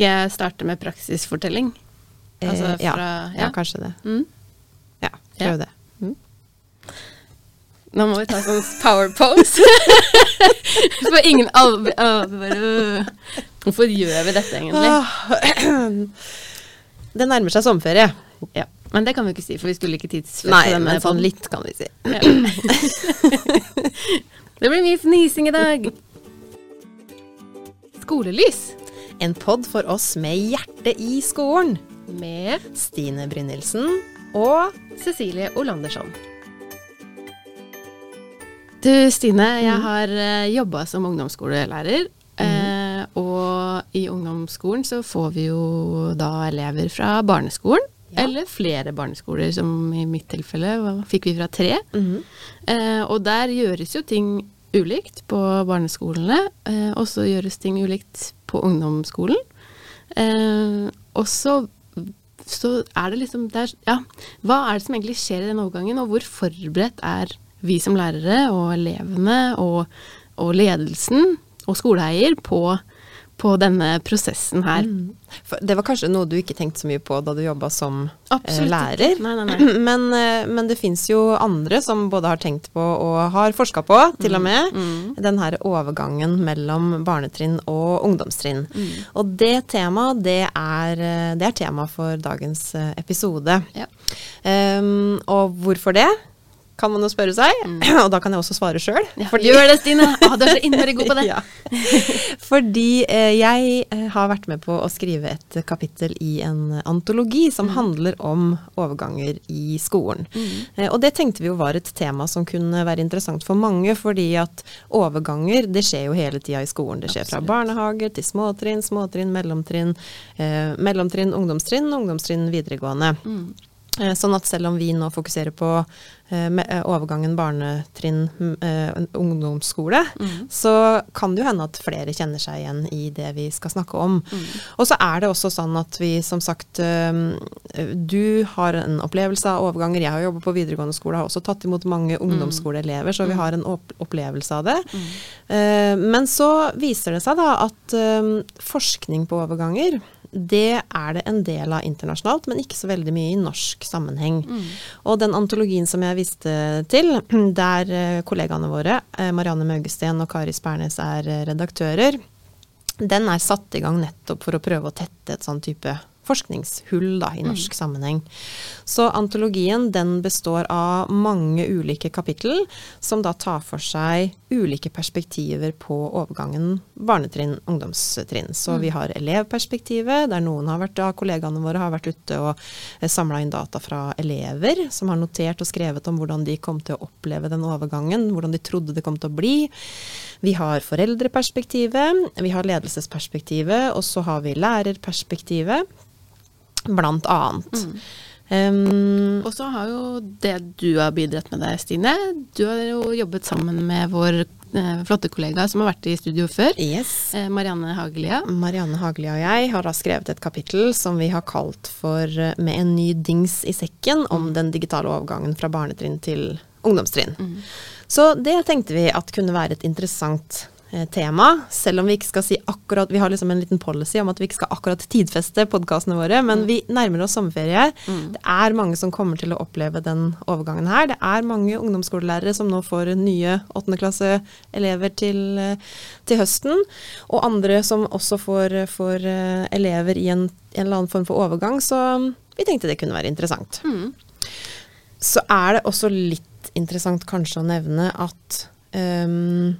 Skal jeg starte med praksisfortelling? Altså fra, ja, ja. kanskje det. Mm. Ja, prøv det. Mm. Nå må vi ta sånn power pose. For ingen bare Hvorfor gjør vi dette egentlig? Det nærmer seg sommerferie. Ja. Men det kan vi ikke si, for vi skulle ikke tidsfeste Nei, men sånn podden. litt kan vi si. Det blir mye fnising i dag. Skolelys En pod for oss med hjertet i skolen. med Stine Brynildsen og Cecilie Olandersson. Du Stine, jeg Mm. har uh, jobba som ungdomsskolelærer. Mm. og i ungdomsskolen så får vi jo da elever fra barneskolen. Ja. Eller flere barneskoler, som i mitt tilfelle fikk vi fra tre. Mm. Eh, og der gjøres jo ting ulikt på barneskolene, eh, og så gjøres ting ulikt på ungdomsskolen. Eh, og så, er det liksom det Ja, hva er det som egentlig skjer i den overgangen, og hvor forberedt er vi som lærere og elevene og, og ledelsen og skoleeier på, på denne prosessen her? Mm. Det var kanskje noe du ikke tenkte så mye på da du jobba som eh, Absolutt lærer. Nei, nei, nei. Men, eh, men det fins jo andre som både har tenkt på og har forska på, til og med, Mm. den her overgangen mellom barnetrinn og ungdomstrinn. Mm. Og det temaet, det er, eh, det er tema for dagens episode. Ja. Um, og hvorfor det? Kan man jo spørre seg. Og da kan jeg også svare sjøl. Ja, Gjør det, Stine! Å, du er så innmari god på det. Ja. Fordi eh, jeg eh, har vært med på å skrive et kapittel i en antologi som handler om overganger i skolen. Eh, og det tenkte vi jo var et tema som kunne være interessant for mange, fordi at overganger det skjer jo hele tida i skolen. Det skjer fra barnehager til småtrinn, småtrinn, mellomtrinn, eh, mellomtrinn, ungdomstrinn, ungdomstrinn, videregående. Mm. Eh, Sånn at selv om vi nå fokuserer på eh, eh, overgangen barnetrinn, eh, ungdomsskole, Mm. så kan det jo hende at flere kjenner seg igjen i det vi skal snakke om. Mm. Og så er det også sånn at vi som sagt eh, Du har en opplevelse av overganger. Jeg har jobba på videregående skole, har også tatt imot mange ungdomsskoleelever, så vi har en opp opplevelse av det. Mm. Eh, Men så viser det seg da at forskning på overganger det er det en del av internasjonalt, men ikke så veldig mye i norsk sammenheng. Mm. Og den antologien som jeg viste til, der eh, kollegaene våre, eh, Marianne Maugesten og Kari Spernes, er eh, redaktører, den er satt i gang nettopp for å prøve å tette et sånn type forskningshull da, i norsk sammenheng. Så antologien den består av mange ulike kapittel, som da tar for seg ulike perspektiver på overgangen barnetrinn, ungdomstrinn. Så vi har elevperspektivet, der noen av ja, kollegaene våre har vært ute og samla inn data fra elever, som har notert og skrevet om hvordan de kom til å oppleve den overgangen, hvordan de trodde det kom til å bli. Vi har foreldreperspektivet, vi har ledelsesperspektivet, og så har vi lærerperspektivet, blant annet. Um, Og så har jo det du har bidratt med deg, Stine. Du har jo jobbet sammen med vår eh, flotte kollega som har vært i studio før. yes. Eh, Marianne Hagelia. Marianne Hagelia og jeg har da skrevet et kapittel som vi har kalt for eh, 'Med en ny dings i sekken' om den digitale overgangen fra barnetrinn til ungdomstrinn. Så det tenkte vi at kunne være et interessant tema, selv om vi ikke skal si akkurat Vi har liksom en liten policy om at vi ikke skal akkurat tidfeste podkastene våre, men vi nærmer oss sommerferie. Det er mange som kommer til å oppleve den overgangen her. Det er mange ungdomsskolelærere som nå får nye åttendeklasseelever til, eh, til høsten, og andre som også får, får eh, elever i en, en eller annen form for overgang, så vi tenkte det kunne være interessant. Mm. Så er det også litt interessant kanskje å nevne at um,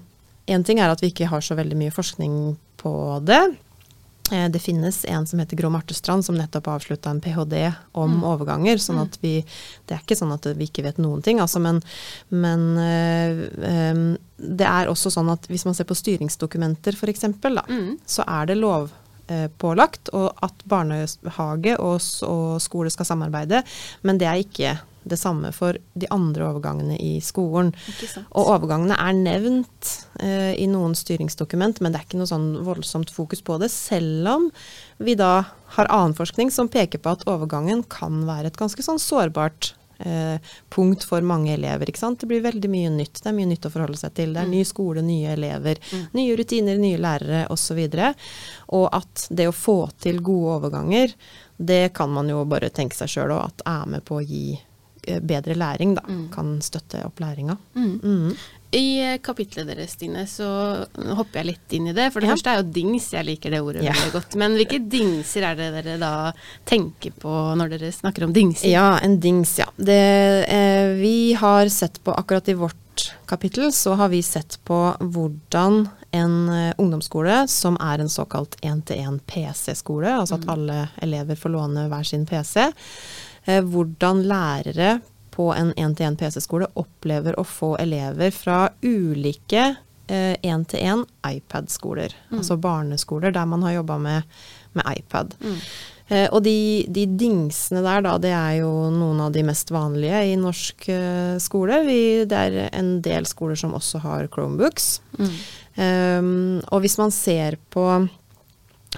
en ting er at vi ikke har så veldig mye forskning på det. Eh, Det finnes en som heter Grå Martestrand, som nettopp avslutta en ph.d. om overganger. sånn at vi, Det er ikke sånn at vi ikke vet noen ting, altså, men, men øh, øh, det er også sånn at hvis man ser på styringsdokumenter f.eks., Mm. så er det lovpålagt og at barnehage og, og skole skal samarbeide, men det er ikke det samme for de andre overgangene i skolen. Og overgangene er nevnt eh, i noen styringsdokument, men det er ikke noe sånn voldsomt fokus på det, selv om vi da har annen forskning som peker på at overgangen kan være et ganske sånn sårbart eh, punkt for mange elever. ikke sant? Det blir veldig mye nytt. Det er mye nytt å forholde seg til. Det er ny skole, nye elever, nye rutiner, nye lærere osv. Og, så og at det å få til gode overganger, det kan man jo bare tenke seg sjøl òg at er med på å gi bedre læring, da. Kan støtte opp læringa. Mm. Mm. I eh, kapitlet deres, Stine, så hopper jeg litt inn i det. For det ja. første er jo dings, jeg liker det ordet ja. veldig godt. Men hvilke dingser er det dere da tenker på når dere snakker om dingser? Ja, en dings, ja. Det, eh, vi har sett på, akkurat i vårt kapittel, så har vi sett på hvordan en eh, ungdomsskole som er en såkalt én-til-én PC-skole, altså at mm. alle elever får låne hver sin PC, eh, hvordan lærere på en én-til-én PC-skole opplever å få elever fra ulike én-til-én eh, iPad-skoler. Mm. Altså barneskoler der man har jobba med, med, iPad. Mm. Eh, og de, de, dingsene der, da, det er jo noen av de mest vanlige i norsk eh, skole. Vi, det er en del skoler som også har Chromebooks. Mm. Um, og hvis man ser på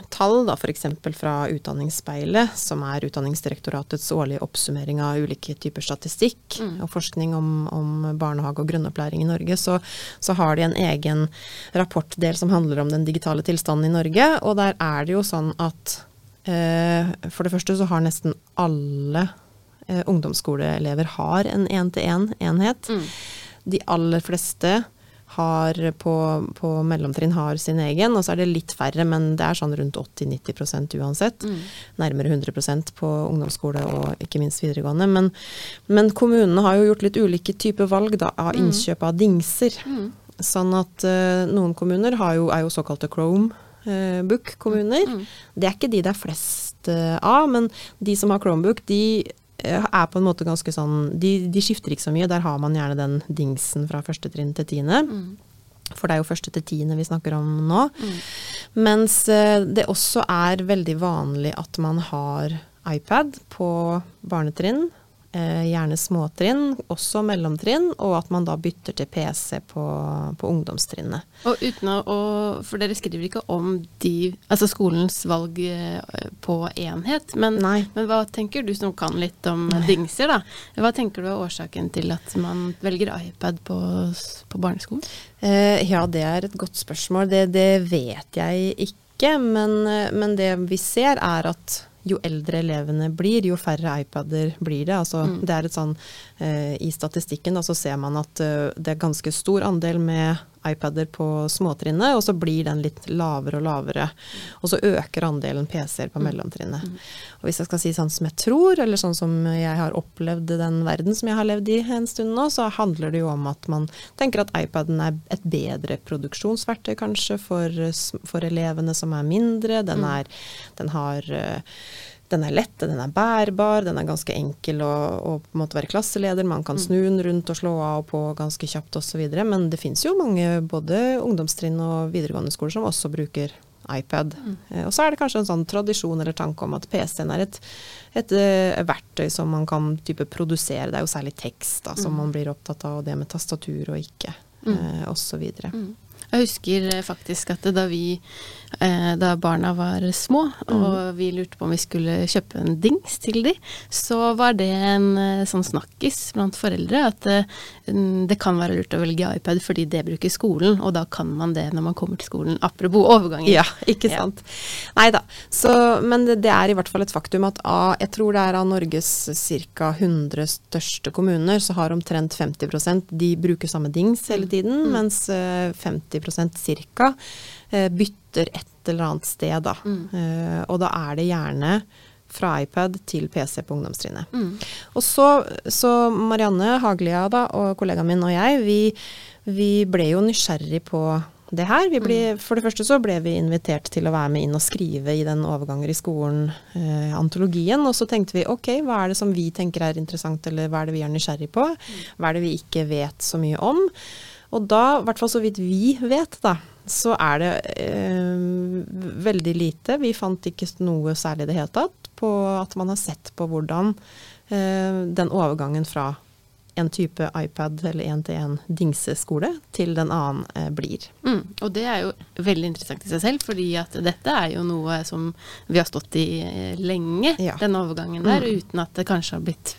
tall, da f.eks. fra Utdanningsspeilet, som er Utdanningsdirektoratets årlige oppsummering av ulike typer statistikk mm. og forskning om, om, barnehage og grunnopplæring i Norge, så, så, har de en egen rapportdel som handler om den digitale tilstanden i Norge. Og der er det jo sånn at eh, for det første så har nesten alle eh, ungdomsskoleelever har en én-til-én-enhet. Mm. De aller fleste har på, på mellomtrinn har sin egen, og så er det litt færre, men det er sånn rundt 80-90% uansett. Mm. Nærmere 100% på ungdomsskole og ikke minst videregående. Men, men, kommunene har jo gjort litt ulike typer valg da, av mm. innkjøp av dingser. Mm. Sånn at uh, noen kommuner jo, er jo såkalte Chromebook-kommuner. Mm. Det er ikke de det er flest uh, av, men de som har Chromebook, de Eh, er på en måte ganske sånn de, de, skifter ikke så mye. Der har man gjerne den dingsen fra første trinn til tiende. Mm. For det er jo første til tiende vi snakker om nå. Mm. Mens eh, det også er veldig vanlig at man har iPad på barnetrinn eh, gjerne småtrinn, også mellomtrinn, og at man da bytter til PC på, på ungdomstrinnet. Og uten å, For dere skriver ikke om de, altså skolens valg eh, på enhet, men, men, hva tenker du som kan litt om dingser, da? Hva tenker du er årsaken til at man velger iPad på, på barneskolen? Eh, ja, det er et godt spørsmål. Det, det vet jeg ikke, men, eh, men det vi ser er at jo eldre elevene blir, jo færre iPader blir det. Altså, mm. det er et sånn, eh, I statistikken da, så ser man at uh, det er ganske stor andel med iPader på småtrinnet, og så blir den litt lavere og lavere. Og så øker andelen PC-er på mm. mellomtrinnet. Mm. Og hvis jeg skal si sånn som jeg tror, eller sånn som jeg har opplevd den verden som jeg har levd i en stund nå, så handler det jo om at man tenker at iPaden er et bedre produksjonsverktøy kanskje for, for elevene som er mindre. Den, mm. er, den har uh, den er lett, den er bærbar, den er ganske enkel å, å på en måte være klasseleder. Man kan mm. snu den rundt og slå av og på ganske kjapt osv. Men det finnes jo mange både ungdomstrinn og videregående skoler som også bruker iPad. Mm. Eh, og så er det kanskje en sånn tradisjon eller tanke om at PC-en er et, et, et, eh, verktøy som man kan type produsere. Det er jo særlig tekst da, som mm. man blir opptatt av, og det med tastatur og ikke, mm. eh, osv. Mm. Jeg husker faktisk at da vi da barna var små, og mm. vi lurte på om vi skulle kjøpe en dings til de, så var det en eh, sånn snakkis blant foreldre at det kan være lurt å velge iPad fordi det bruker skolen, og da kan man det når man kommer til skolen. Apropos overgangen. Ja, ikke sant. Ja. Nei da. Men det, det, er i hvert fall et faktum at av, jeg tror det er av Norges ca. 100 største kommuner, så har omtrent 50% de bruker samme dings hele mm. tiden, mm. mens 50% ca. Eh, bytter et eller annet sted, da. Mm. Eh, og da er det gjerne fra iPad til PC på ungdomstrinnet. Mm. Og så, så, Marianne Haglia da, og kollegaen min og jeg, vi, vi ble jo nysgjerrig på det her. Ble, mm. For det første så ble vi invitert til å være med inn og skrive i den overganger i skolen-antologien. Eh, og så tenkte vi ok, hva er det som vi tenker er interessant, eller hva er det vi er nysgjerrig på? Mm. Hva er det vi ikke vet så mye om? Og da, i hvert fall så vidt vi vet, da, så er det eh, veldig lite. Vi fant ikke noe særlig i det hele tatt på at man har sett på hvordan eh, den overgangen fra en type iPad eller én-til-én dingseskole til den annen eh, blir. Mm, og det er jo veldig interessant i seg selv, fordi at dette er jo noe som vi har stått i eh, lenge, ja. den overgangen der, mm. uten at det kanskje har blitt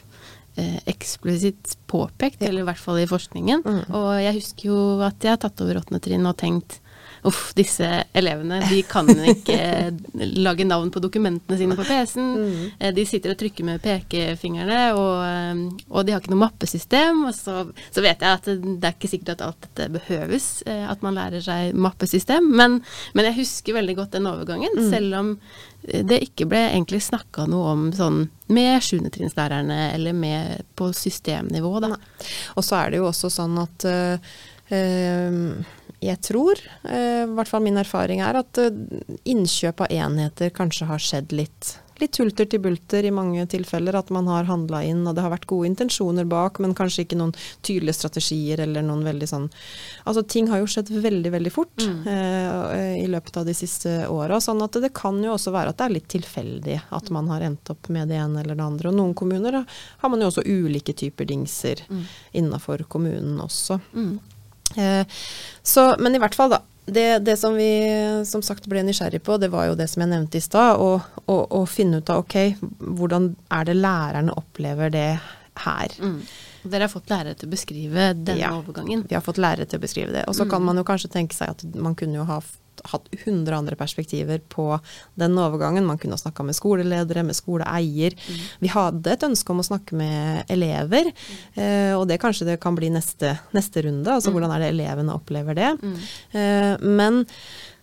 eh, eksplisitt påpekt, Ja. eller i hvert fall i forskningen. Mm. Og jeg husker jo at jeg har tatt over åttende trinn og tenkt Uff, disse elevene, de kan ikke lage navn på dokumentene sine på PC-en. Mm. Eh, De sitter og trykker med pekefingrene, og, eh, og de har ikke noe mappesystem. Og så, så vet jeg at det er ikke sikkert at alt dette behøves, eh, at man lærer seg mappesystem. Men, men jeg husker veldig godt den overgangen, Mm. selv om det ikke ble egentlig snakka noe om sånn med sjuendetrinnslærerne, eller med på systemnivå, da. Og så er det jo også sånn at eh, eh, jeg tror, eh, i hvert fall min erfaring er, at eh, innkjøp av enheter kanskje har skjedd litt. Litt hulter til bulter i mange tilfeller, at man har handla inn og det har vært gode intensjoner bak, men kanskje ikke noen tydelige strategier eller noen veldig sånn Altså ting har jo skjedd veldig, veldig fort Mm. eh, i løpet av de siste åra. Sånn at det kan jo også være at det er litt tilfeldig at man har endt opp med det ene eller det andre. Og noen kommuner da, har man jo også ulike typer dingser Mm. innafor kommunen også. Mm. Eh, så, men i hvert fall, da. Det, det som vi som sagt ble nysgjerrig på, det var jo det som jeg nevnte i stad. Å, finne ut av ok, hvordan er det lærerne opplever det her. Mm. Dere har fått lærere til å beskrive denne Ja. overgangen. Vi har fått lærere til å beskrive det. Og så kan Mm. man jo kanskje tenke seg at man kunne jo ha hatt 100 andre perspektiver på den overgangen. Man kunne ha snakka med skoleledere, med skoleeier. Vi hadde et ønske om å snakke med elever, eh, og det kanskje det kan bli neste, neste runde. Altså Mm. hvordan er det elevene opplever det. Mm. Eh, men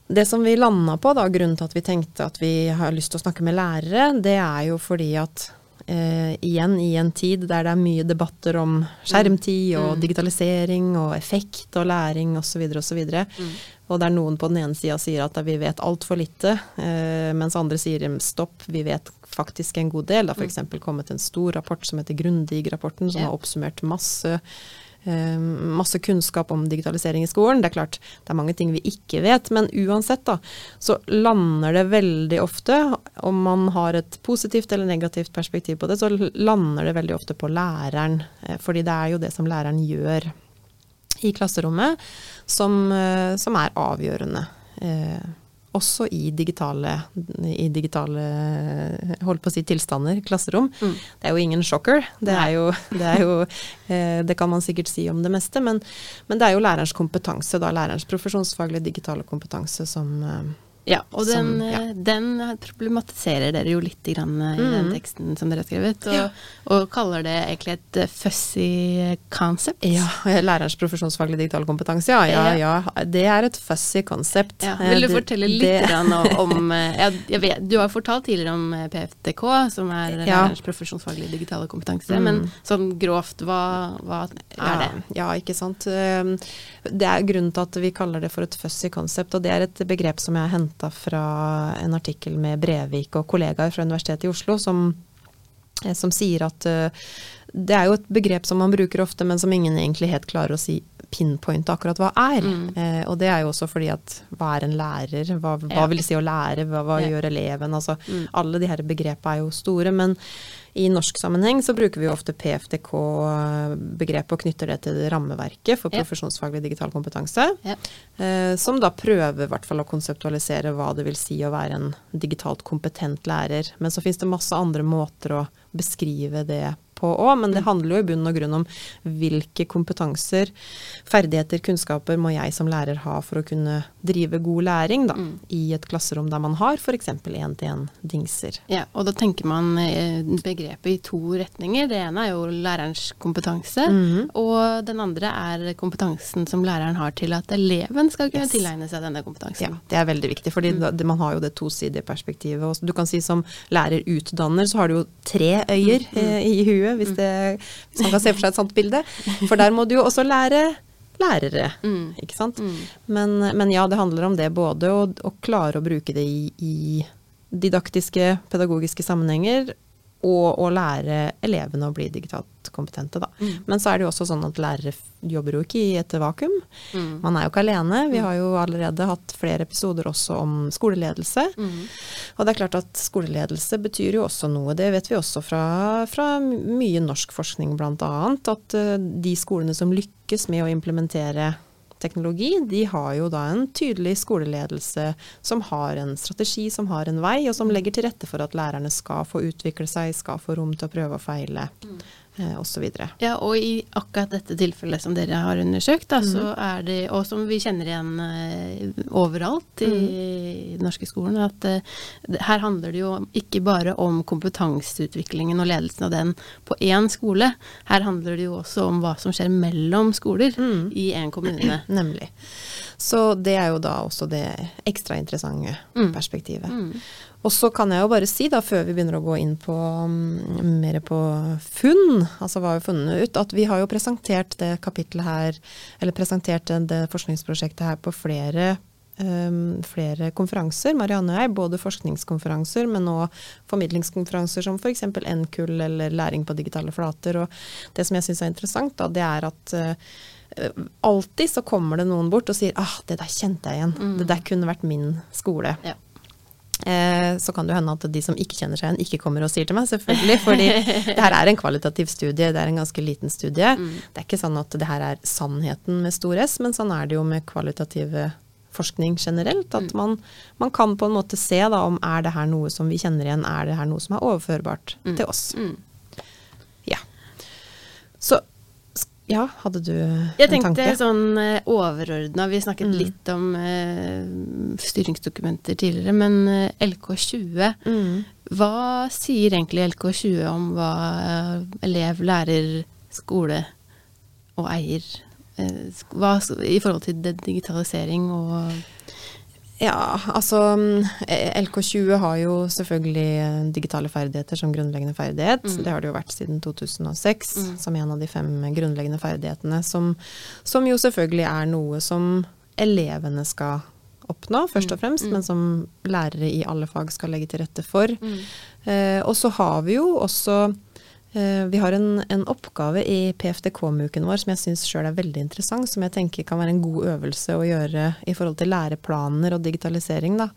det som vi landa på, da, grunnen til at vi tenkte at vi har lyst til å snakke med lærere, det er jo fordi at eh, igjen i en tid der det er mye debatter om skjermtid og Mm. digitalisering og effekt og læring osv. osv. Mm. Og der noen på den ene sida sier at vi vet altfor lite, eh, mens andre sier stopp, vi vet faktisk en god del. Det har f.eks. kommet en stor rapport som heter Grundig-rapporten, som har oppsummert masse masse kunnskap om digitalisering i skolen. Det er klart det er mange ting vi ikke vet, men uansett da, så lander det veldig ofte, om man har et positivt eller negativt perspektiv på det, så lander det veldig ofte på læreren. eh, Fordi det er jo det som læreren gjør i klasserommet, som, eh, som er avgjørende. Også i digitale, i digitale holdt på å si tilstander, klasserom. Mm. Det er jo ingen sjokker. Det er jo, det, jo eh, det kan man sikkert si om det meste, men, men det er jo lærerens kompetanse, da lærerens profesjonsfaglige digitale kompetanse som eh, Ja, og den, Som- ja. eh, den problematiserer dere jo litt grann i i den Mm. teksten som dere har skrevet, og, Ja. og kaller det egentlig et eh, fussy concept. Ja, lærerens profesjonsfaglige digitale kompetanse, ja, ja, ja. Det er et fussy concept. Eh, vil du det- fortelle litt det- om, eh, vet, Du har fortalt tidligere om PFDK, PFTK, som er lærerens profesjonsfaglige digitale kompetanse, Mm. men sånn grovt, hva, hva er det? Ja, ikke sant. Det er grunnen til at vi kaller det for et fussy concept, og det er et begrep som jeg har henta fra en artikkel med Brevik og kollegaer fra Universitetet i Oslo, som, eh, som sier at uh, det er jo et begrep som man bruker ofte, men som ingen egentlig helt klarer å si pinpointe akkurat hva er. Mm. Eh, og det er jo også fordi at hva er en lærer? Hva, hva Ja. vil det si å lære? Hva, hva Ja. gjør eleven? Altså, Mm. alle de her begrepene er jo store, men i norsk sammenheng så bruker vi jo ofte PFDK-begrepet og knytter det til rammeverket for profesjonsfaglig digital kompetanse. Ja. Eh, som da prøver i hvert fall å konseptualisere hva det vil si å være en digitalt kompetent lærer. Men så finnes det masse andre måter å beskrive det på òg, men det handler jo i bunn og grunn om hvilke kompetanser, ferdigheter, kunnskaper må jeg som lærer ha for å kunne drive god læring da, Mm. i et klasserom der man har f.eks. én-til-én-dingser. Ja, og da tenker man eh, begrepet i to retninger. Det ene er jo lærerens kompetanse, mm. og den andre er kompetansen som læreren har til at eleven skal kunne Yes. tilegne seg denne kompetansen. Ja, det er veldig viktig, for mm. man har jo det tosidige perspektivet. Og du kan si som lærer utdanner, så har du jo tre øyer eh, i huet, hvis, det, hvis man kan se for seg et sånt bilde. For der må du jo også lære lærere, Mm. ikke sant. Mm. Men, men ja, det handler om det både å, å klare å bruke det i, i didaktiske, pedagogiske sammenhenger, og å lære elevene å bli digitalt kompetente, da. Mm. Men så er det jo også sånn at lærere jobber jo ikke i et vakuum. Mm. Man er jo ikke alene. Vi har jo allerede hatt flere episoder også om skoleledelse. Mm. Og det er klart at skoleledelse betyr jo også noe. Det vet vi også fra, fra mye norsk forskning bl.a. At eh, de skolene som lykkes med å implementere teknologi, de har jo da en tydelig skoleledelse som har en strategi, som har en vei, og som legger til rette for at lærerne skal få utvikle seg, skal få rom til å prøve og feile. eh, osv. Ja, og i akkurat dette tilfellet som dere har undersøkt, da, så Mhm. er det, og som vi kjenner igjen eh, overalt i Mhm. den norske skolen, at eh, her handler det jo ikke bare om kompetanseutviklingen og ledelsen av den på én skole. Her handler det jo også om hva som skjer mellom skoler mm. i en kommune. Nemlig. Så det er jo da også det ekstra interessante Mm. perspektivet. Og så kan jeg jo bare si, da, før vi begynner å gå inn på mm, mer på funn, altså hva vi har funnet ut, at vi har jo presentert det kapittelet her, eller presentert det, forskningsprosjektet her på flere um, flere konferanser, Marianne og jeg, både forskningskonferanser, men også formidlingskonferanser som f.eks. NKUL eller Læring på digitale flater. Og det som jeg syns er interessant, da, det er at uh, alltid så kommer det noen bort og sier ah, det der kjente jeg igjen. Mm. Det der kunne vært min skole. Ja. Eh, så kan det hende at de som ikke kjenner seg igjen, ikke kommer og sier til meg, selvfølgelig. Fordi det her er en kvalitativ studie, det er en ganske liten studie. Mm. Det er ikke sånn at det her er sannheten med stor S, men sånn er det jo med kvalitativ forskning generelt. At Mm. man, man kan på en måte se da om er det her noe som vi kjenner igjen, er det her noe som er overførbart Mm. til oss. Mm. Ja. Så ja, hadde du Jeg en tenkte tanke? sånn eh, overordna, vi snakket Mm. litt om uh, styringsdokumenter tidligere, men eh, LK20 Mm. Hva sier egentlig LK20 om hva elev, lærer, skole og eier hva, I forhold til digitalisering og Ja, altså mm, LK20 har jo selvfølgelig eh, digitale ferdigheter som grunnleggende ferdighet. Mm. Det har det jo vært siden 2006 Mm. som en av de fem grunnleggende ferdighetene, som, som jo selvfølgelig er noe som elevene skal oppnå, først og Mm. fremst, Mm. men som lærere i alle fag skal legge til rette for. Eh, og så har vi jo også Vi har en, en oppgave i PFDK-muken vår som jeg syns sjøl er veldig interessant, som jeg tenker kan være en god øvelse å gjøre i forhold til læreplaner og digitalisering. Da.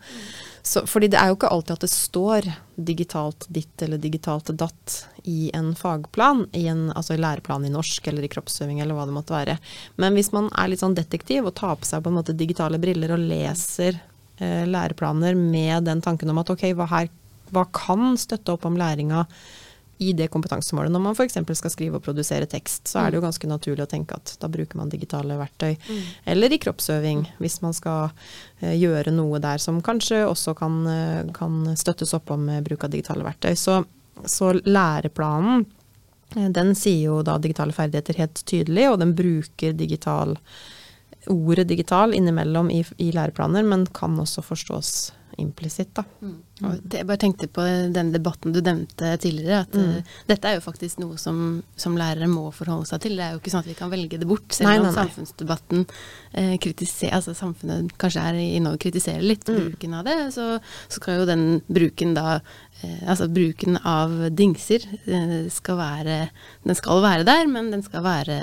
Så, fordi det er jo ikke alltid at det står digitalt ditt eller digitalt datt i en fagplan, i en altså i læreplan i norsk eller i kroppsøving eller hva det måtte være. Men hvis man er litt sånn detektiv og tar på seg på en måte digitale briller og leser eh, læreplaner med den tanken om at ok, hva, her, hva kan støtte opp om læringa i det kompetansemålet. Når man f.eks. skal skrive og produsere tekst, så er det jo ganske naturlig å tenke at da bruker man digitale verktøy. Eller i kroppsøving, hvis man skal eh, gjøre noe der som kanskje også kan, eh, kan støttes opp om med bruk av digitale verktøy. Så, så læreplanen eh, den sier jo da digitale ferdigheter helt tydelig, og den bruker digital ordet digital innimellom i, i læreplaner, men kan også forstås implisitt, da. Og jeg bare tenkte på den debatten du nevnte tidligere, at Mm. eh, dette er jo faktisk noe som, som lærere må forholde seg til. Det er jo ikke sånn at vi kan velge det bort, selv Nei, om nei, nei. samfunnsdebatten eh, kritiserer, altså samfunnet kanskje er inne og kritiserer litt Mm. bruken av det, så, så skal jo den bruken da Altså bruken av dingser eh, skal være Den skal være der, men den skal være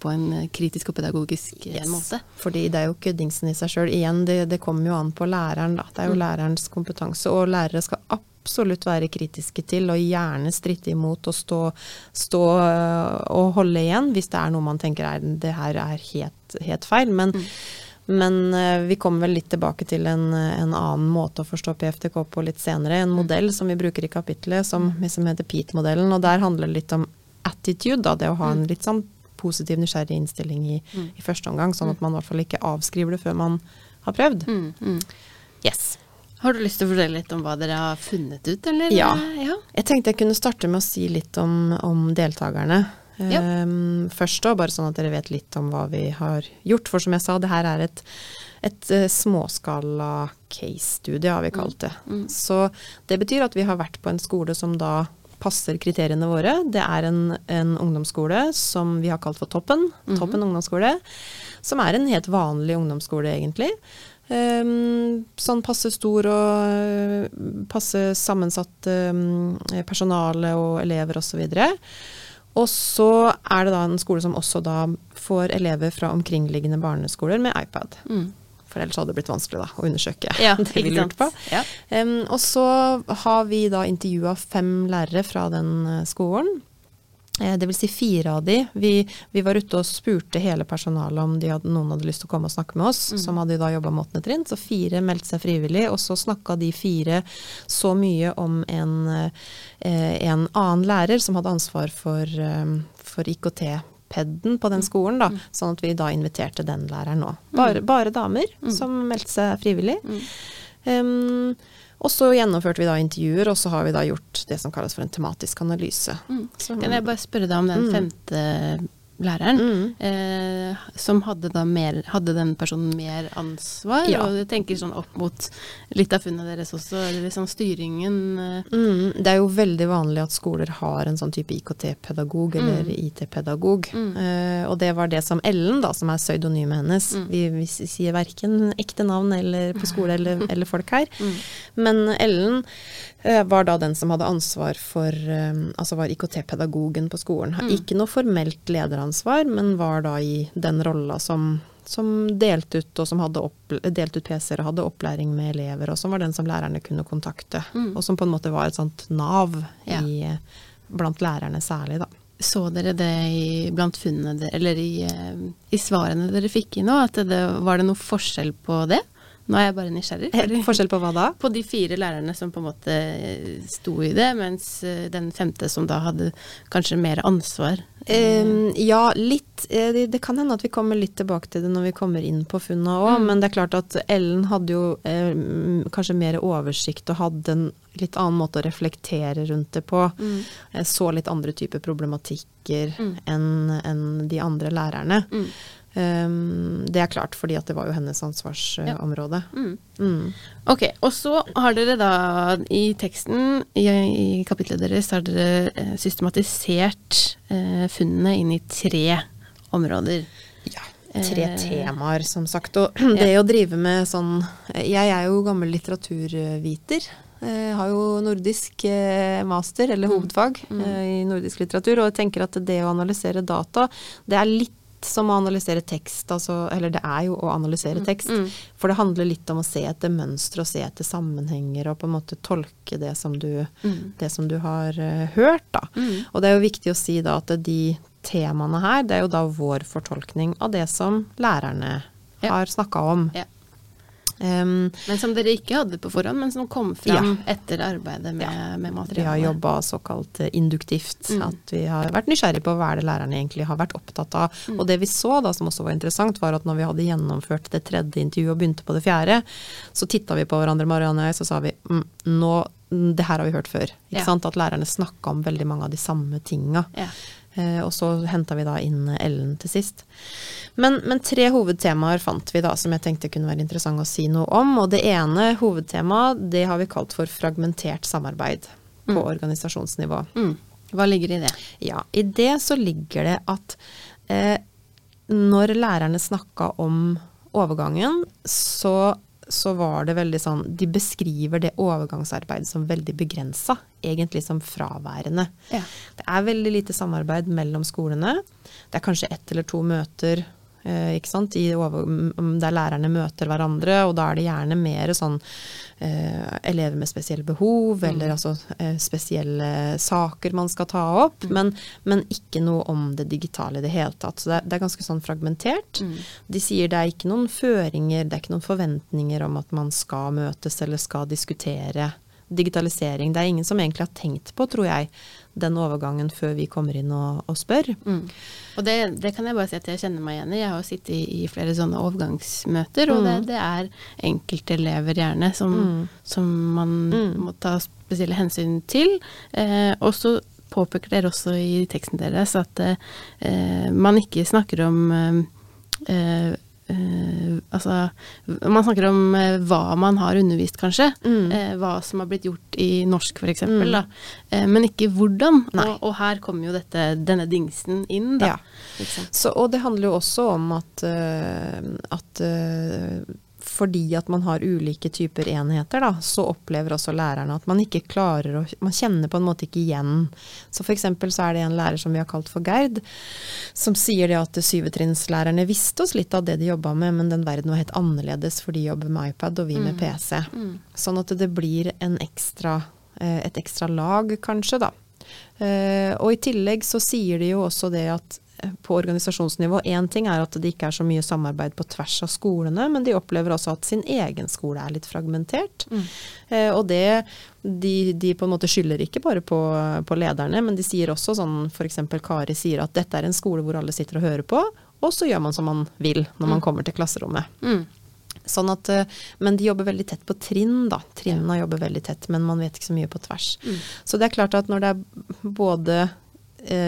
på en kritisk og pedagogisk eh, Yes. måte. Fordi det er jo ikke dingsen i seg sjøl. Igjen, det, det kommer jo an på læreren, da. Det er jo Mm. lærerens kompetanse. Og lærere skal absolutt være kritiske til, og gjerne stritte imot og stå, stå og holde igjen hvis det er noe man tenker er det her er helt, helt feil. Men, men øh, vi kommer vel litt tilbake til en, en annen måte å forstå PFTK på litt senere. En modell som vi bruker i kapittelet som, som heter PEAT-modellen. Og der handler det litt om attitude, da. Det å ha en litt sånn positiv, nysgjerrig innstilling i, Mm. i første omgang, sånn at man i hvert fall ikke avskriver det før man har prøvd. Mm, mm. Yes. Har du lyst til å fortelle litt om hva dere har funnet ut, eller? Ja. ja. Jeg tenkte jeg kunne starte med å si litt om, om deltakerne. Ja. Ehm, først da, bare sånn at dere vet litt om hva vi har gjort. For som jeg sa, det her er et, et eh, småskala case-studie, har vi kalt det. Mm. Så det betyr at vi har vært på en skole som da passer kriteriene våre. Det er en, en ungdomsskole som vi har kalt for Toppen. Mm. Toppen ungdomsskole. Som er en helt vanlig ungdomsskole, egentlig. Um, sånn passe stor og øh, passe sammensatt um, personale og elever osv. Og så er det da en skole som også da får elever fra omkringliggende barneskoler med iPad. Mm. For ellers hadde det blitt vanskelig da, å undersøke Ja, det vi lurte på. Ja. Um, og så har vi da intervjua fem lærere fra den eh, skolen. Eh, det vil si fire av de. Vi, vi, var ute og spurte hele personalet om hadde, noen hadde lyst til å komme og snakke med oss, mm. som hadde da jobba med åttende trinn. Så fire meldte seg frivillig, og så snakka de fire så mye om en, eh, en annen lærer som hadde ansvar for, eh, for IKT-peden på den mm. skolen, da, mm. sånn at vi da inviterte den læreren. Bare, mm. bare damer mm. som meldte seg frivillig. Um, og så gjennomførte vi da intervjuer, og så har vi da gjort det som kalles for en tematisk analyse. Mm. kan jeg bare spørre deg om den mm. femte læreren, mm. eh, som hadde da mer Hadde den personen mer ansvar? Ja. Og jeg tenker sånn opp mot litt av funnet deres også, eller liksom styringen eh. mm. Det er jo veldig vanlig at skoler har en sånn type IKT-pedagog eller mm. IT-pedagog. Mm. Eh, og det var det som Ellen, da, som er pseudonymet hennes mm. vi, vi, sier verken ekte navn eller på skole eller, eller folk her. Mm. Men Ellen Eh, var da den som hadde ansvar for eh, Altså var IKT-pedagogen på skolen. Mm. Ikke noe formelt lederansvar, men var da i den rolla som, som delte ut og som hadde opp, delt ut PC-er og hadde opplæring med elever, og som var den som lærerne kunne kontakte. Mm. Og som på en måte var et sånt nav ja. i, blant lærerne særlig, da. Så dere det i, blant funnene, eller i, eh, i, svarene dere fikk inn nå? At det, var det noe forskjell på det? Nå er jeg bare nysgjerrig. Fordi, Forskjell på hva da? På de fire lærerne som på en måte sto i det, mens eh, den femte som da hadde kanskje mer ansvar. Um, ja, litt. Eh, det, det, kan hende at vi kommer litt tilbake til det når vi kommer inn på funna òg, mm. men det er klart at Ellen hadde jo eh, kanskje mer oversikt og hadde en litt annen måte å reflektere rundt det på. Mm. Så litt andre typer problematikker mm. enn en de andre lærerne. Mm. Um, det er klart, fordi at det var jo hennes ansvarsområde. Ja. Mm. Mm. Ok, og så har dere da i teksten, i, i kapitlet deres, har dere eh, systematisert eh, funnene inn i tre områder. Ja, tre eh, temaer, som sagt. Og det ja. å drive med sånn Jeg er jo gammel litteraturviter. Jeg har jo nordisk eh, master, eller mm. hovedfag. Mm. i nordisk litteratur, og jeg tenker at det å analysere data, det er litt som å analysere tekst, altså, eller det er jo å analysere mm, tekst. Mm. For det handler litt om å se etter mønstre og se etter sammenhenger og på en måte tolke det som du, mm. det som du har uh, hørt, da. Mm. Og det er jo viktig å si da at de temaene her, det er jo da vår fortolkning av det som lærerne ja. har snakka om. Ja. Um, men som dere ikke hadde på forhånd, men som kom fram ja. etter arbeidet med, ja. med materialet? Vi har jobba såkalt eh, induktivt. Mm. At vi har vært nysgjerrige på hva er det lærerne egentlig har vært opptatt av. Mm. Og det vi så da, som også var interessant, var at når vi hadde gjennomført det tredje intervjuet og begynte på det fjerde, så titta vi på hverandre, Marianne og jeg, så sa vi mm, nå det her har vi hørt før. Ikke sant? At lærerne snakka om veldig mange av de samme tinga. Ja. Eh, og så henta vi da inn Ellen til sist. Men, men, tre hovedtemaer fant vi da som jeg tenkte kunne være interessant å si noe om. Og det ene hovedtemaet det har vi kalt for fragmentert samarbeid på mm. organisasjonsnivå. Mm. Hva ligger i det? Ja, I det så ligger det at eh, når lærerne snakka om overgangen, så så var det veldig sånn De beskriver det overgangsarbeidet som veldig begrensa, egentlig som fraværende. Ja. Det er veldig lite samarbeid mellom skolene. Det er kanskje ett eller to møter ikke sant? Over, der lærerne møter hverandre, og da er det gjerne mer sånn eh, elever med spesielle behov, mm. eller altså eh, spesielle saker man skal ta opp, mm. men, men, ikke noe om det digitale i det hele tatt. Så det, det er ganske sånn fragmentert. Mm. De sier det er ikke noen føringer, det er ikke noen forventninger om at man skal møtes eller skal diskutere digitalisering. Det er ingen som egentlig har tenkt på, tror jeg, den overgangen før vi kommer inn og, og spør. Mm. Og det, det, kan jeg bare si at jeg kjenner meg igjen i. Jeg har sittet i, i flere sånne overgangsmøter, og mm. det, det, er enkeltelever gjerne som, mm. som man mm. må ta spesielle hensyn til. Eh, og så påpeker dere også i teksten deres at eh, man ikke snakker om eh, Uh, altså Man snakker om uh, hva man har undervist, kanskje. Mm. Uh, hva som har blitt gjort i norsk, f.eks. Mm. Men ikke hvordan. Og, og, her kommer jo dette, denne dingsen inn, da. Ja. Så, og det handler jo også om at, at fordi at man har ulike typer enheter, da, så opplever også lærerne at man ikke klarer å Man kjenner på en måte ikke igjen. Så f.eks. så er det en lærer som vi har kalt for Gerd, som sier det at syvetrinnslærerne visste oss litt av det de jobba med, men den verden var helt annerledes, for de jobber med iPad og vi med mm. PC. Mm. Sånn at det blir en ekstra, eh, et ekstra lag, kanskje, da. Eh, og i tillegg så sier de jo også det at på organisasjonsnivå Én ting er at det ikke er så mye samarbeid på tvers av skolene, men de opplever også at sin egen skole er litt fragmentert. Mm. Eh, og det de, de på en måte skylder ikke bare på, på lederne, men de sier også sånn f.eks. Kari sier at dette er en skole hvor alle sitter og hører på, og så gjør man som man vil når man Mm. kommer til klasserommet. Mm. Sånn at, eh, men de jobber veldig tett på trinn, da. Trinnene jobber veldig tett, men man vet ikke så mye på tvers. Mm. Så det er klart at når det er både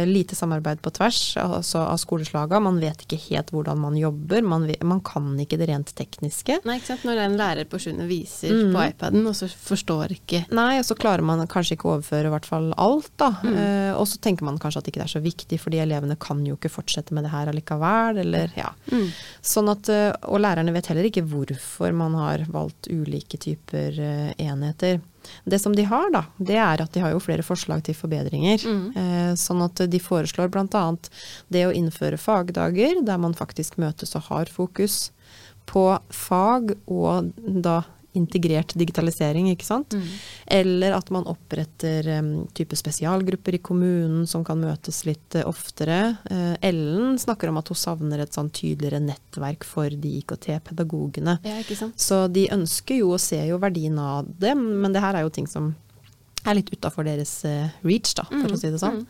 lite samarbeid på tvers altså av skoleslaga, man vet ikke helt hvordan man jobber, man, vet, man kan ikke det rent tekniske. Nei, ikke sant. Når en lærer på sjuende viser Mm. på iPaden, og så forstår ikke Nei, og så klarer man kanskje ikke å overføre i hvert fall alt, da. Mm. Eh, og så tenker man kanskje at ikke det er så viktig, fordi elevene kan jo ikke fortsette med det her allikevel, eller ja. mm. Sånn at, eh, og lærerne vet heller ikke hvorfor man har valgt ulike typer eh, enheter. Det som de har, da, det er at de har jo flere forslag til forbedringer. Mm. Eh, sånn at de foreslår bl.a. det å innføre fagdager der man faktisk møtes og har fokus på fag og da integrert digitalisering, ikke sant. Mm. Eller at man oppretter um, type spesialgrupper i kommunen som kan møtes litt uh, oftere. Uh, Ellen snakker om at hun savner et sånn tydeligere nettverk for de IKT-pedagogene. Ja, ikke sant. Så de ønsker jo og ser jo verdien av det, men det her er jo ting som er litt utafor deres uh, reach, da, for Mm, å si det sånn.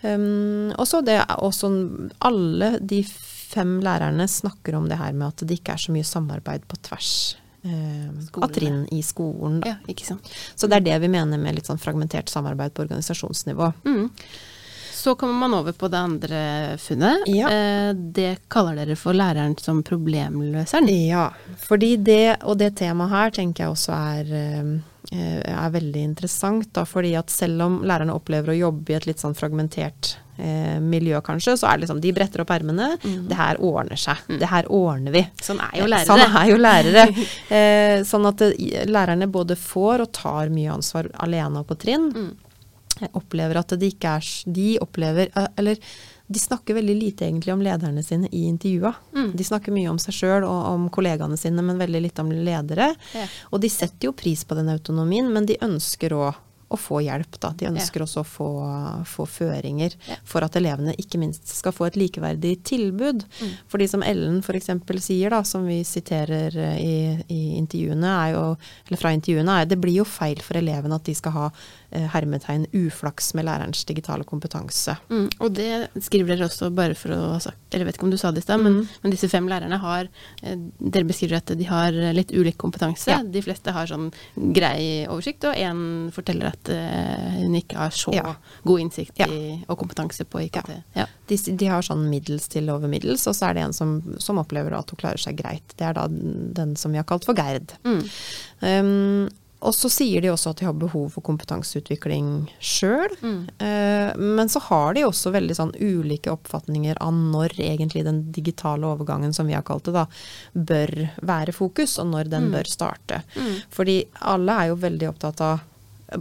Um, også det er også alle de fem lærerne snakker om det her med at det ikke er så mye samarbeid på tvers av trinn i skolen. Da. Ja, ikke sant. Så det er det vi mener med litt sånn fragmentert samarbeid på organisasjonsnivå. Mm. Så kommer man over på det andre funnet. Ja. Eh, det kaller dere for læreren som problemløseren. Ja, fordi det, og det temaet her tenker jeg også er, eh, er veldig interessant. Da, fordi at selv om lærerne opplever å jobbe i et litt sånn fragmentert eh, miljø kanskje, så er det liksom de bretter opp ermene. Mm. Det her ordner seg. Det her ordner vi. Sånn er jo lærere. Sånn er jo lærere. Eh, sånn at det, lærerne både får og tar mye ansvar alene og på trinn. Mm. Jeg opplever at de ikke er De opplever eh, Eller de snakker veldig lite egentlig om lederne sine i intervjua. Mm. De snakker mye om seg sjøl og om kollegaene sine, men veldig lite om ledere. Ja. Og de setter jo pris på den autonomien, men de ønsker òg å få hjelp, da. De ønsker også å få, få føringer Ja. for at elevene ikke minst skal få et likeverdig tilbud. Mm. Fordi som Ellen f.eks. sier, da, som vi siterer eh, i, i intervjuene, er jo, eller fra intervjuene, er det blir jo feil for elevene at de skal ha hermetegn uflaks med lærerens digitale kompetanse. Mm, og det skriver dere også bare for å ha sagt Eller vet ikke om du sa det i stad, men, Mm. men disse fem lærerne har eh, Dere beskriver at de har litt ulik kompetanse. Ja. De fleste har sånn grei oversikt, og én forteller at eh, hun ikke har så Ja. god innsikt Ja. i, og kompetanse på IKT. Ja. De, de har sånn middels til over middels, og så er det en som, som opplever at hun klarer seg greit. Det er da den som vi har kalt for Gerd. Mm. Um, og så sier de også at de har behov for kompetanseutvikling sjøl. Mm. Eh, men så har de også veldig sånn ulike oppfatninger av når egentlig den digitale overgangen, som vi har kalt det, da, bør være fokus, og når den Mm. bør starte. Mm. Fordi alle er jo veldig opptatt av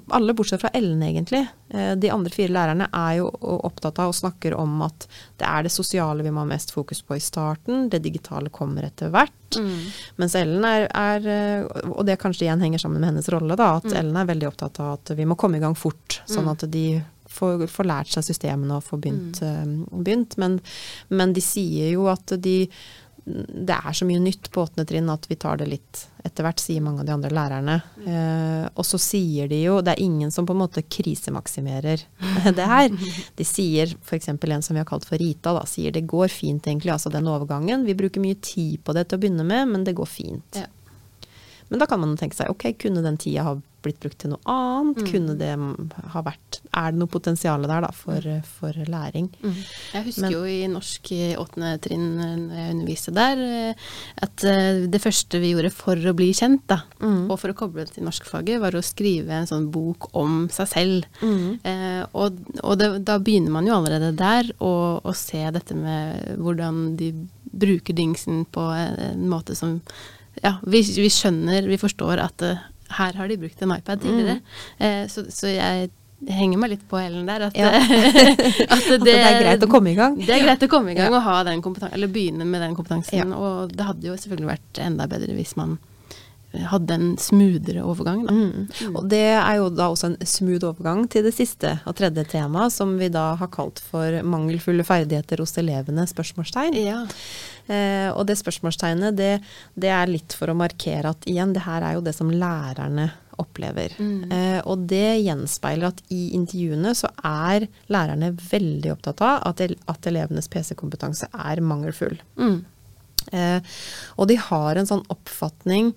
alle bortsett fra Ellen, egentlig. Eh, De andre fire lærerne er jo opptatt av og snakker om at det er det sosiale vi må ha mest fokus på i starten. Det digitale kommer etter hvert. Mm. Mens Ellen er, er eh, Og det kanskje igjen henger sammen med hennes rolle, da. At Mm. Ellen er veldig opptatt av at vi må komme i gang fort. Sånn Mm. at de får, får lært seg systemene og får begynt. Mm. begynt. Men, men de sier jo at de det er så mye nytt på åttende trinn at vi tar det litt etter hvert, sier mange av de andre lærerne. Eh, og så sier de jo Det er ingen som på en måte krisemaksimerer det her. De sier f.eks. en som vi har kalt for Rita, da, sier det går fint egentlig, altså den overgangen. Vi bruker mye tid på det til å begynne med, men det går fint. Ja. Men da kan man tenke seg ok, kunne den tida ha blitt brukt til noe annet? Mm. Kunne det ha vært Er det noe potensial der da for, for læring? Mm. Jeg husker Men- jo i norsk i åttende trinn når jeg underviste der, eh, at eh, det første vi gjorde for å bli kjent, da, Mm. og for å koble det til norskfaget, var å skrive en sånn bok om seg selv. Mm. Eh, og og det, da begynner man jo allerede der å, se dette med hvordan de bruker dingsen på en måte som Ja, vi, vi skjønner, vi forstår at eh, her har de brukt en iPad tidligere. Eh, så, så jeg henger meg litt på hælen der. At, Ja. at At det er greit å komme i gang? Det er greit å komme i gang og ha den eller begynne med den kompetansen. Ja. Og det hadde jo selvfølgelig vært enda bedre hvis man hadde en smoothere overgang. Da. Mm. Og det er jo da også en smooth overgang til det siste og tredje temaet, som vi da har kalt for mangelfulle ferdigheter hos elevene? spørsmålstegn. Ja. Eh, og det spørsmålstegnet, det, det, er litt for å markere at igjen, det her er jo det som lærerne opplever. Mm. Eh, og det gjenspeiler at i intervjuene så er lærerne veldig opptatt av at, at elevenes PC-kompetanse er mangelfull. Mm. Eh, og de har en sånn oppfatning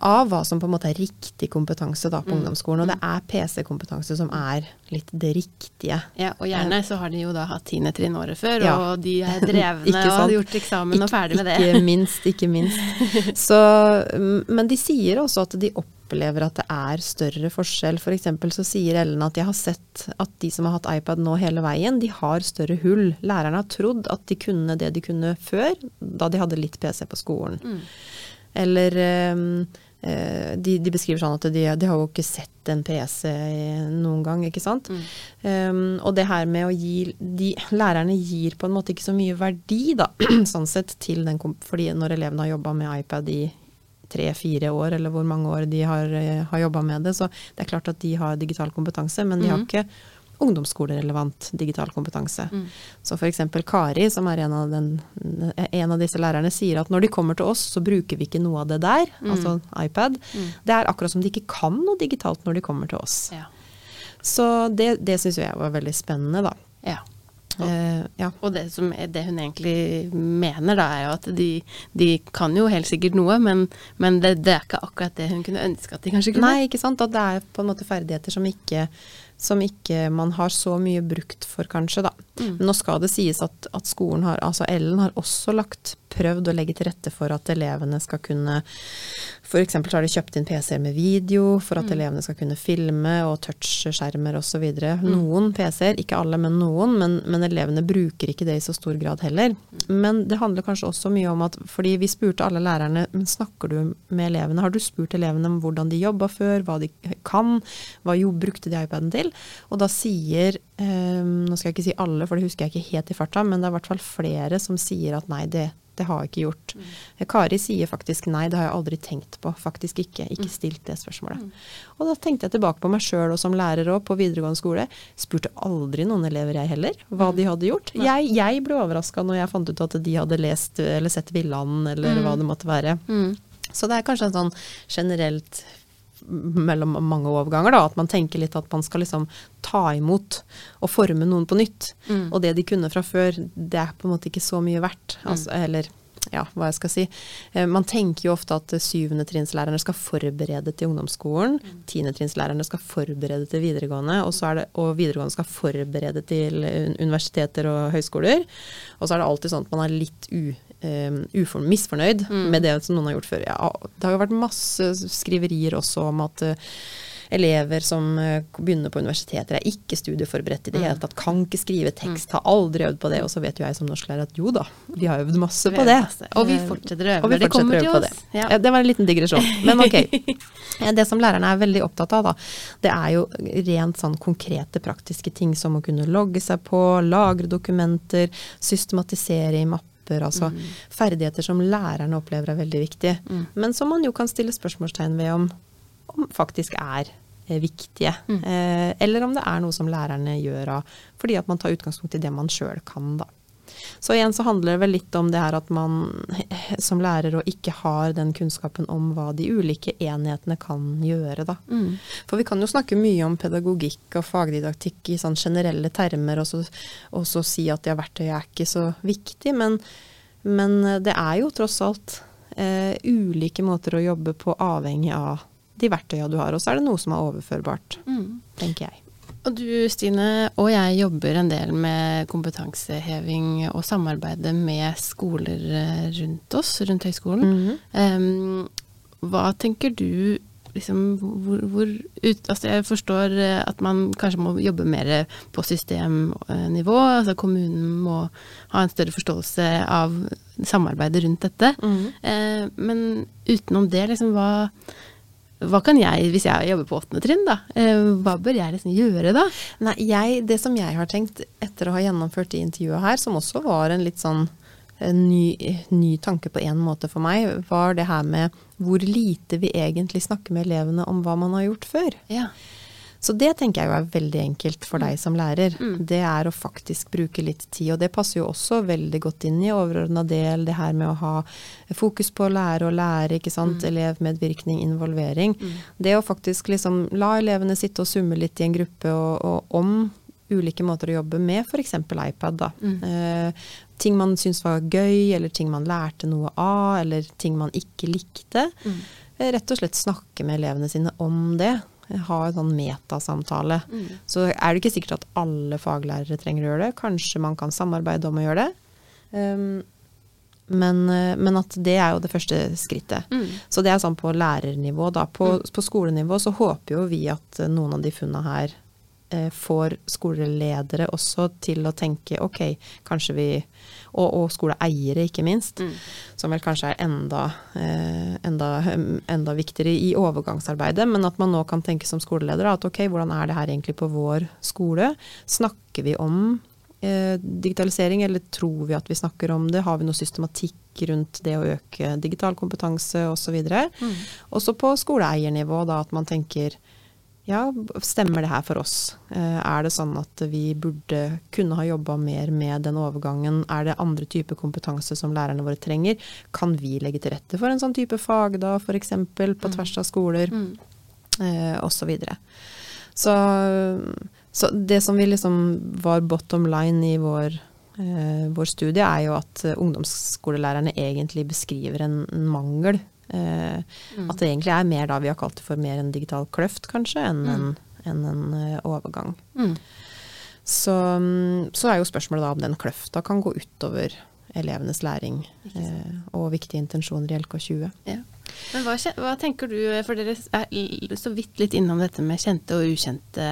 av hva som på en måte er riktig kompetanse da på mm. ungdomsskolen. Og det er PC-kompetanse som er litt det riktige. Ja, Og gjerne så har de jo da hatt tiende trinn året før, ja. og de er drevne og har gjort eksamen Ik og ferdig med det. Ikke minst, ikke minst. Så, men de sier også at de opplever at det er større forskjell. F.eks. For så sier Ellen at jeg har sett at de som har hatt iPad nå hele veien, de har større hull. Lærerne har trodd at de kunne det de kunne før, da de hadde litt PC på skolen. Mm. Eller ehm, eh, de, de, beskriver sånn at de, de, har jo ikke sett en PC noen gang, ikke sant. Mm. Um, og det her med å gi de, Lærerne gir på en måte ikke så mye verdi, da, sånn sett, til den Fordi når elevene har jobba med iPad i tre-fire år, eller hvor mange år de har, eh, har jobba med det, så det er klart at de har digital kompetanse, men de mm. har ikke ungdomsskolerelevant digital kompetanse. Mm. Så f.eks. Kari, som er en av, den, en av, disse lærerne, sier at når de kommer til oss, så bruker vi ikke noe av det der, mm. altså iPad. Mm. Det er akkurat som de ikke kan noe digitalt når de kommer til oss. Ja. Så det, det syns jeg var veldig spennende, da. Ja. Uh, ja. og det, som det, hun egentlig mener, da, er jo at de, de kan jo helt sikkert noe, men, men det, det, er ikke akkurat det hun kunne ønske at de kanskje kunne. Nei, ikke sant. At det er på en måte ferdigheter som ikke som ikke man har så mye brukt for, kanskje, da. Mm. Men nå skal det sies at, at, skolen har, altså Ellen har også lagt prøvd å legge til rette for at elevene skal kunne F.eks. har de kjøpt inn PC-er med video for at mm. elevene skal kunne filme og touchskjermer osv. Mm. Noen PC-er, ikke alle, men noen, men, men, elevene bruker ikke det i så stor grad heller. Men det handler kanskje også mye om at fordi vi spurte alle lærerne men snakker du med elevene, har du spurt elevene om hvordan de jobba før, hva de kan, hva jo brukte de iPaden til? Og da sier Um, nå skal jeg ikke si alle, for det husker jeg ikke helt i farta, men det er i hvert fall flere som sier at nei, det, det har jeg ikke gjort. Mm. Kari sier faktisk nei, det har jeg aldri tenkt på. Faktisk ikke. Ikke mm. stilt det spørsmålet. Mm. Og da tenkte jeg tilbake på meg sjøl og som lærer òg, på videregående skole. Spurte aldri noen elever jeg heller, hva mm. de hadde gjort. Jeg, jeg, ble overraska når jeg fant ut at de hadde lest eller sett Villanden eller hva mm. det måtte være. Mm. Så det er kanskje en sånn generelt mellom mange overganger, da, at man tenker litt at man skal liksom ta imot og forme noen på nytt. Mm. Og det de kunne fra før, det er på en måte ikke så mye verdt. Mm. Altså, eller ja, hva jeg skal si. Eh, man tenker jo ofte at eh, syvendetrinnslærerne skal forberede til ungdomsskolen. Mm. Tiendetrinnslærerne skal forberede til videregående, og, det, og, videregående skal forberede til eh, universiteter og høyskoler. Og så er det alltid sånn at man er litt u, um, ufor, misfornøyd mm. med det som noen har gjort før. Ja, det har jo vært masse skriverier også om at uh, elever som uh, begynner på universiteter er ikke studieforberedt i det mm. hele tatt, kan ikke skrive tekst, mm. har aldri øvd på det. Og så vet jo jeg som norsklærer at jo da, vi har øvd masse på det. Og vi fortsetter å øve når det kommer til oss. Det. Ja. det var en liten digresjon, men ok. Det som lærerne er veldig opptatt av, da, det er jo rent sånn konkrete, praktiske ting som å kunne logge seg på, lagre dokumenter, systematisere i mapper altså mm. ferdigheter som lærerne opplever er veldig viktige. Mm. Men som man jo kan stille spørsmålstegn ved om, om faktisk er eh, viktige. Mm. Eh, eller om det er noe som lærerne gjør av fordi at man tar utgangspunkt i det man sjøl kan, da. Så igjen så handler det vel litt om det her at man som lærer og ikke har den kunnskapen om hva de ulike enhetene kan gjøre, da. Mm. For vi kan jo snakke mye om pedagogikk og fagdidaktikk i sånn generelle termer, og så, og så si at ja, verktøyet er ikke så viktig, men, men det er jo tross alt eh, ulike måter å jobbe på avhengig av de verktøyene du har. Og så er det noe som er overførbart, mm. tenker jeg. Og du Stine og jeg jobber en del med kompetanseheving og samarbeide med skoler eh, rundt oss, rundt høyskolen. Mm -hmm. um, hva tenker du liksom hvor, hvor ut, altså Jeg forstår eh, at man kanskje må jobbe mer på systemnivå. altså Kommunen må ha en større forståelse av samarbeidet rundt dette. Mm -hmm. uh, men utenom det, liksom hva hva kan jeg, hvis jeg jobber på åttende trinn, da, eh, hva bør jeg liksom gjøre da? Nei, jeg, Det som jeg har tenkt etter å ha gjennomført det intervjuet her, som også var en litt sånn en ny, ny tanke på en måte for meg, var det her med hvor lite vi egentlig snakker med elevene om hva man har gjort før. Ja. Så det tenker jeg jo er veldig enkelt for deg som lærer. Mm. Det er å faktisk bruke litt tid. Og det passer jo også veldig godt inn i overordna del, det her med å ha fokus på å lære og lære, ikke sant. Elevmedvirkning, involvering. Det å faktisk liksom la elevene sitte og summe litt i en gruppe og, og om ulike måter å jobbe med, f.eks. iPad. da. Eh, ting man syntes var gøy, eller ting man lærte noe av, eller ting man ikke likte. Eh, Rett og slett snakke med elevene sine om det. Ha en sånn metasamtale. Så er det ikke sikkert at alle faglærere trenger å gjøre det. Kanskje man kan samarbeide om å gjøre det. Um, men, eh, men at det er jo det første skrittet. Mm. Så det er sånn på lærernivå. Da. På, på skolenivå så håper jo vi at noen av de funna her får skoleledere også til å tenke ok, kanskje vi Og, og skoleeiere, ikke minst. Mm. Som vel kanskje er enda, eh, enda, enda viktigere i overgangsarbeidet. Men at man nå kan tenke som skoleleder at ok, hvordan er det her egentlig på vår skole? Snakker vi om eh, digitalisering, eller tror vi at vi snakker om det? Har vi noe systematikk rundt det å øke digital kompetanse osv.? Mm. Også på skoleeiernivå, da at man tenker ja, stemmer det her for oss? Eh, er det sånn at vi burde kunne ha jobba mer med den overgangen? Er det andre typer kompetanse som lærerne våre trenger? Kan vi legge til rette for en sånn type fag da, f.eks. på tvers av skoler? Mm. eh, og så videre. Så, så det som vi liksom var bottom line i vår, eh, vår studie, er jo at ungdomsskolelærerne egentlig beskriver en, en mangel. Eh, At det egentlig er mer da vi har kalt det for mer en digital kløft, kanskje, enn en, enn en eh, overgang. Mm. Så, mm, så er jo spørsmålet da om den kløfta kan gå utover elevenes læring eh, og viktige intensjoner i LK20. Ja. Men hva, hva tenker du, for dere er så vidt litt innom dette med kjente og ukjente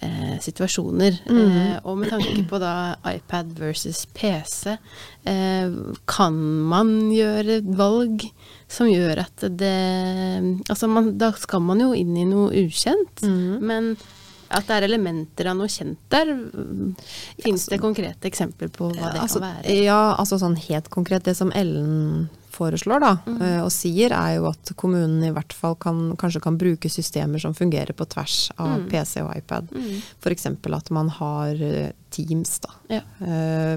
eh, situasjoner. Eh, og med tanke på da iPad versus PC, eh, kan man gjøre valg som gjør at det Altså man, da skal man jo inn i noe ukjent, men at det er elementer av noe kjent der, fins det konkrete eksempler på hva det altså, kan være? Ja, altså sånn helt konkret. Det som Ellen foreslår da, Mm. eh, og sier, er jo at kommunen i hvert fall kan, kanskje kan bruke systemer som fungerer på tvers av Mm. PC og iPad. Mm. F.eks. at man har eh, Teams, da. Ja. Eh,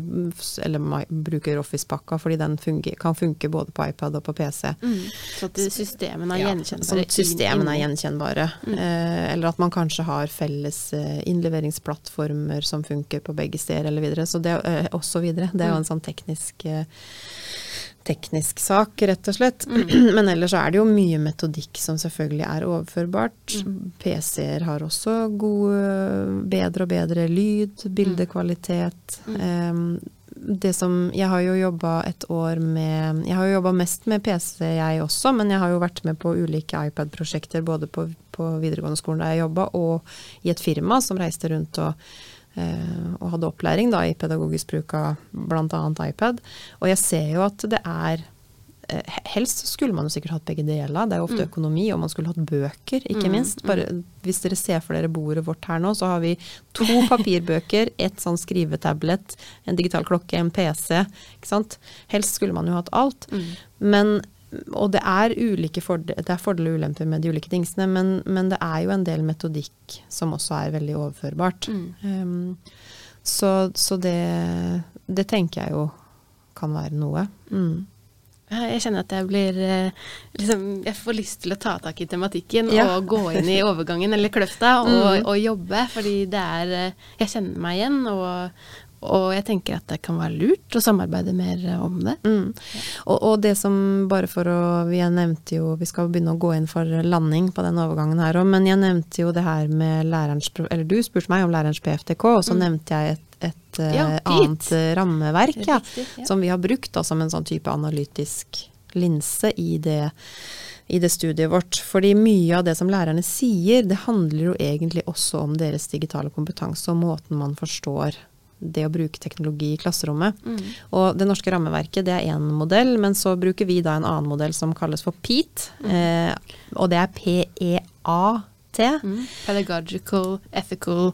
eller man bruker Office-pakka, fordi den funge, kan funke både på iPad og på PC. Mm. Så at systemene er Ja, gjenkjennbare. Sånn at systemene er gjenkjennbare. Eh, eller at man kanskje har felles innleveringsplattformer som funker på begge steder, eller videre. Så det, også videre. Det er jo en sånn teknisk teknisk sak, rett og slett. Men ellers så er det jo mye metodikk som selvfølgelig er overførbart. PC-er har også god, bedre og bedre lyd, bildekvalitet. Em, det som Jeg har jo jobba et år med Jeg har jo jobba mest med PC, jeg også, men jeg har jo vært med på ulike iPad-prosjekter både på, på videregående skolen der jeg jobba, og i et firma som reiste rundt og og hadde opplæring da, i pedagogisk bruk av bl.a. iPad. Og jeg ser jo at det er eh, Helst skulle man jo sikkert hatt begge deler. Det er jo ofte økonomi, og man skulle hatt bøker, ikke minst. Bare, hvis dere ser for dere bordet vårt her nå, så har vi to papirbøker, ett sånn skrivetablet, en digital klokke, en PC. Ikke sant? Helst skulle man jo hatt alt. Men og det er ulike fordel, det er fordeler og ulemper med de ulike dingsene, men, men det er jo en del metodikk som også er veldig overførbart. Um, så så det, det tenker jeg jo kan være noe. Mm. Jeg kjenner at jeg blir eh, liksom, Jeg får lyst til å ta tak i tematikken Ja. og gå inn i overgangen eller kløfta og, og jobbe, fordi det er eh, Jeg kjenner meg igjen, og, og jeg tenker at det kan være lurt å samarbeide mer om det. Mm. Og, og det som, bare for å Vi jeg nevnte jo Vi skal begynne å gå inn for landing på den overgangen her òg, men jeg nevnte jo det her med lærerens Eller du spurte meg om lærerens PFTK, og så nevnte jeg et, et eh, Ja, annet rammeverk ja, Riktig, ja. som vi har brukt da, som en sånn type analytisk linse i det i det studiet vårt. Fordi mye av det som lærerne sier, det handler jo egentlig også om deres digitale kompetanse og måten man forstår det å bruke teknologi i klasserommet. Og det norske rammeverket det er én modell, men så bruker vi da en annen modell som kalles for PEAT. Eh, og det er Mm. Pedagogical, ethical,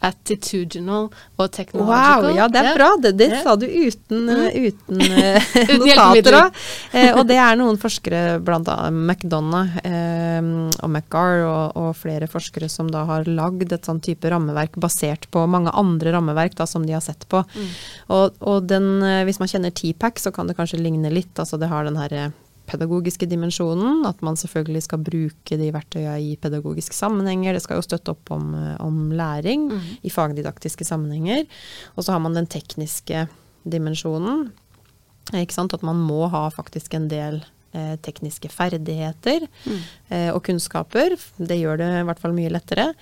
attitudinal og Wow, ja det er bra. Det, det Ja. sa du uten, eh, uten eh, Uten notater. Eh, og det er noen forskere, blant McDonagh eh, og McGar og, og flere forskere som da har lagd et sånn type rammeverk basert på mange andre rammeverk da, som de har sett på. Mm. Og, og den, eh, hvis man kjenner TPAC, så kan det kanskje ligne litt. Altså det har den her pedagogiske dimensjonen, at man selvfølgelig skal bruke de verktøya i pedagogiske sammenhenger. Det skal jo støtte opp om, eh, om læring Mm. i fagdidaktiske sammenhenger. Og så har man den tekniske dimensjonen. At man må ha faktisk en del eh, tekniske ferdigheter Mm. eh, og kunnskaper. Det gjør det i hvert fall mye lettere.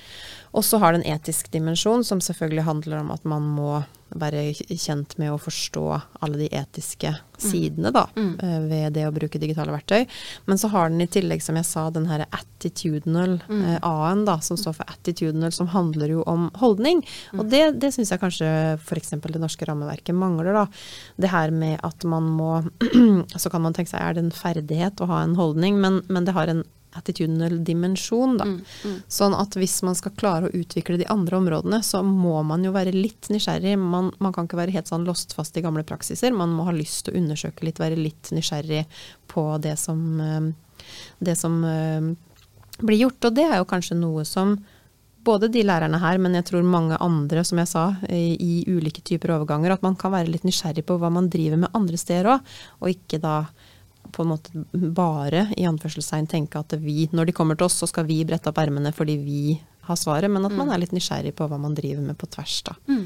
Og så har det en etisk dimensjon, som selvfølgelig handler om at man må være kjent med å forstå alle de etiske sidene da, Mm. eh, ved det å bruke digitale verktøy. Men så har den i tillegg, som jeg sa, den her attitudinal Mm. eh, A-en, da, som står for attitudinal, som handler jo om holdning. Mm. Og det, det syns jeg kanskje f.eks. det norske rammeverket mangler. da. Det her med at man må Så kan man tenke seg, er det en ferdighet å ha en holdning? Men, men det har en attitudinal dimensjon, da. Mm, mm. Sånn at hvis man skal klare å utvikle de andre områdene, så må man jo være litt nysgjerrig. Man, man kan ikke være helt sånn låst fast i gamle praksiser. Man må ha lyst til å undersøke litt, være litt nysgjerrig på det som, eh, det som eh, blir gjort. Og det er jo kanskje noe som både de lærerne her, men jeg tror mange andre, som jeg sa, i, i ulike typer overganger, at man kan være litt nysgjerrig på hva man driver med andre steder òg, og ikke da på en måte bare i anførselstegn tenke at vi, når de kommer til oss, så skal vi brette opp ermene fordi vi har svaret, men at man er litt nysgjerrig på hva man driver med på tvers, da. Mm.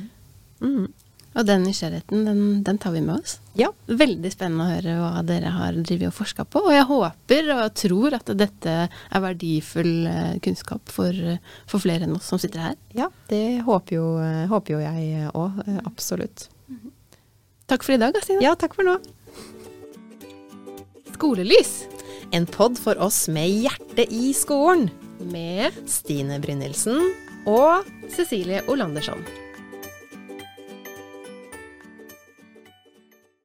Mm. Og den nysgjerrigheten, den, den tar vi med oss. Ja. Veldig spennende å høre hva dere har drevet og forska på. Og jeg håper og tror at dette er verdifull eh, kunnskap for, eh, for flere enn oss som sitter her. ja, det håper jo, eh, håper jo jeg òg. Absolutt. Takk for i dag, Stine. Ja, takk for nå. Skolelys En pod for oss med hjerte i skolen. med Stine Brynildsen og Cecilie Olandersson.